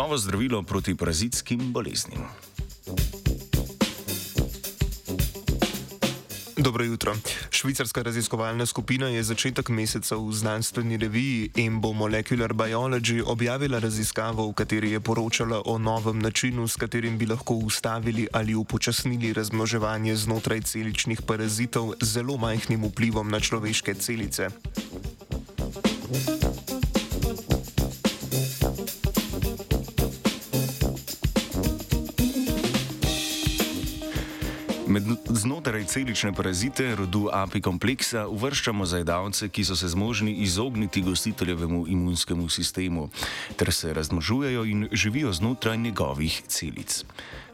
Novo zdravilo proti parazitskim boleznim. Dobro jutro. Švicarska raziskovalna skupina je začetek meseca v znanstveni reviji Embo Molecular Biology objavila raziskavo, v kateri je poročala o novem načinu, s katerim bi lahko ustavili ali upočasnili razmnoževanje znotraj celičnih parazitov z zelo majhnim vplivom na človeške celice. Med znotraj celične parazite rodu apikompleksa uvrščamo zajedavce, ki so se zmožni izogniti gostiteljevemu imunskemu sistemu, ter se razmnožujejo in živijo znotraj njegovih celic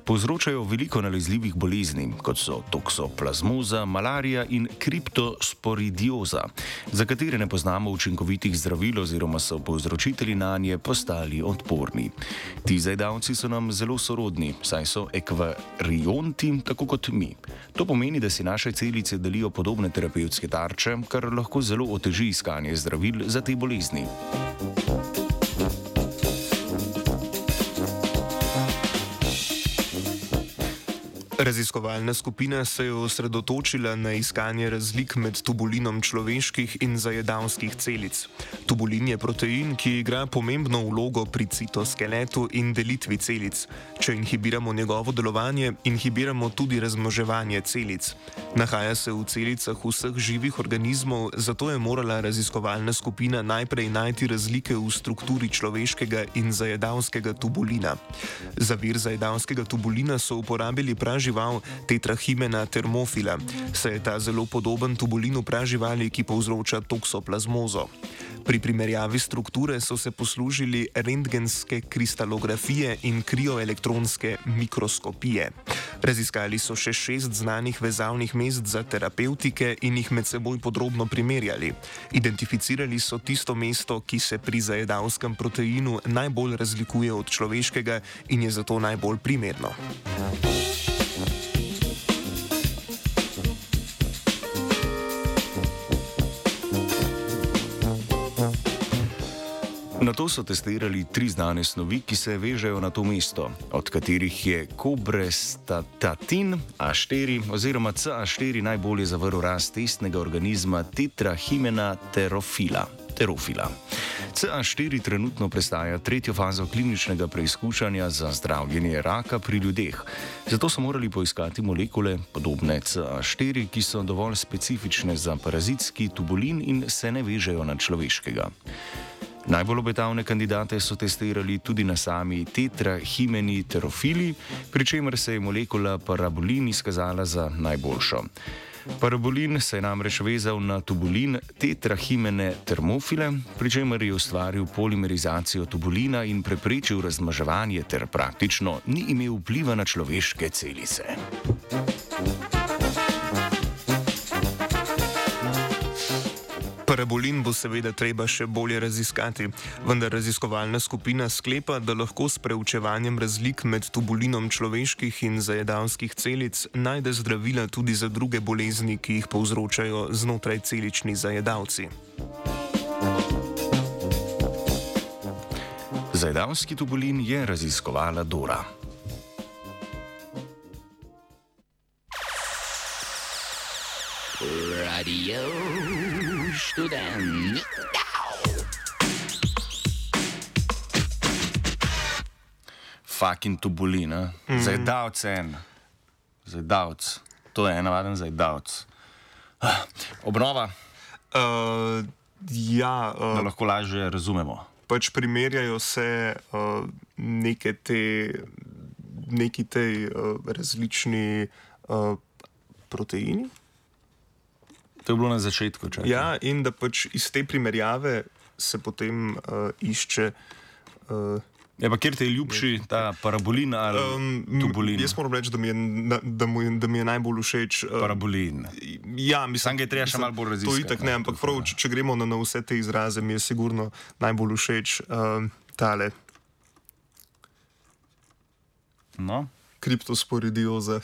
povzročajo veliko nalezljivih bolezni, kot so toksoplazmoza, malarija in kriptosporidioza, za katere ne poznamo učinkovitih zdravil oziroma so povzročitelji na nje postali odporni. Ti zajedavci so nam zelo sorodni, saj so ekvarionti, tako kot mi. To pomeni, da si naše celice delijo podobne terapevtske tarče, kar lahko zelo oteži iskanje zdravil za te bolezni. Raziskovalna skupina se je osredotočila na iskanje razlik med tubulinom človeških in zajedavskih celic. Tubulin je protein, ki igra pomembno vlogo pri citoskeletu in delitvi celic. Če inhibiramo njegovo delovanje, inhibiramo tudi razmnoževanje celic. Nahaja se v celicah vseh živih organizmov, zato je morala raziskovalna skupina najprej najti razlike v strukturi človeškega in zajedavskega tubulina. Za vir zajedavskega tubulina so uporabili praži žival tetrahimena termofila, saj je ta zelo podoben tubulinu praživali, ki povzroča toksoplazmozo. Pri primerjavi strukture so se poslužili rentgenske kristalografije in krioelektronske mikroskopije. Raziskali so še šest znanih vezavnih mest za terapeutike in jih med seboj podrobno primerjali. Identificirali so tisto mesto, ki se pri zajedavskem proteinu najbolj razlikuje od človeškega in je zato najbolj primerno. Na to so testirali tri znane snovi, ki se vežejo na to mesto, od katerih je kobrestatin A4 oziroma CA4 najbolje zavrl rast testnega organizma tetrahimena terofila. terofila. CA4 trenutno prestaja tretjo fazo kliničnega preizkušanja za zdravljenje raka pri ljudeh. Zato so morali poiskati molekule, podobne CA4, ki so dovolj specifične za parazitski tubulin in se ne vežejo na človeškega. Najbolj obetavne kandidate so testirali tudi na sami tetrahimeni terofili, pri čemer se je molekula parabolin izkazala za najboljšo. Parabolin se je namreč vezal na tubulin tetrahimene termofile, pri čemer je ustvaril polimerizacijo tubulina in preprečil razmaževanje ter praktično ni imel vpliva na človeške celice. Parabolin bo seveda treba še bolje raziskati, vendar raziskovalna skupina sklepa, da lahko s preučevanjem razlik med tubulinom človeških in zajedavskih celic najde zdravila tudi za druge bolezni, ki jih povzročajo znotraj celični zajedavci. Zajedavski tubulin je raziskovala Dora. Radio študent. Fucking tubulina, mm. zajdavc en, zajdavc, to je navaden zajdavc. Ah, obnova. Uh, ja, uh, da lahko lažje razumemo. Pač primerjajo se uh, neke te, neki te uh, različni uh, proteini. To je bilo na začetku. Čakaj. Ja, in da pač iz te primerjave se potem uh, išče. Uh, Ja, pa kjer ti je ljubši ta parabolin ali um, tubolin? Jaz moram reči, da mi je, da, da je, da mi je najbolj všeč. Uh, parabolin. Ja, mislim, Sam ga je treba še malo bolj razumeti. To je itak ne, ampak prav, če, če gremo na, na vse te izraze, mi je sigurno najbolj všeč uh, tale. No. Kriptosporidioza.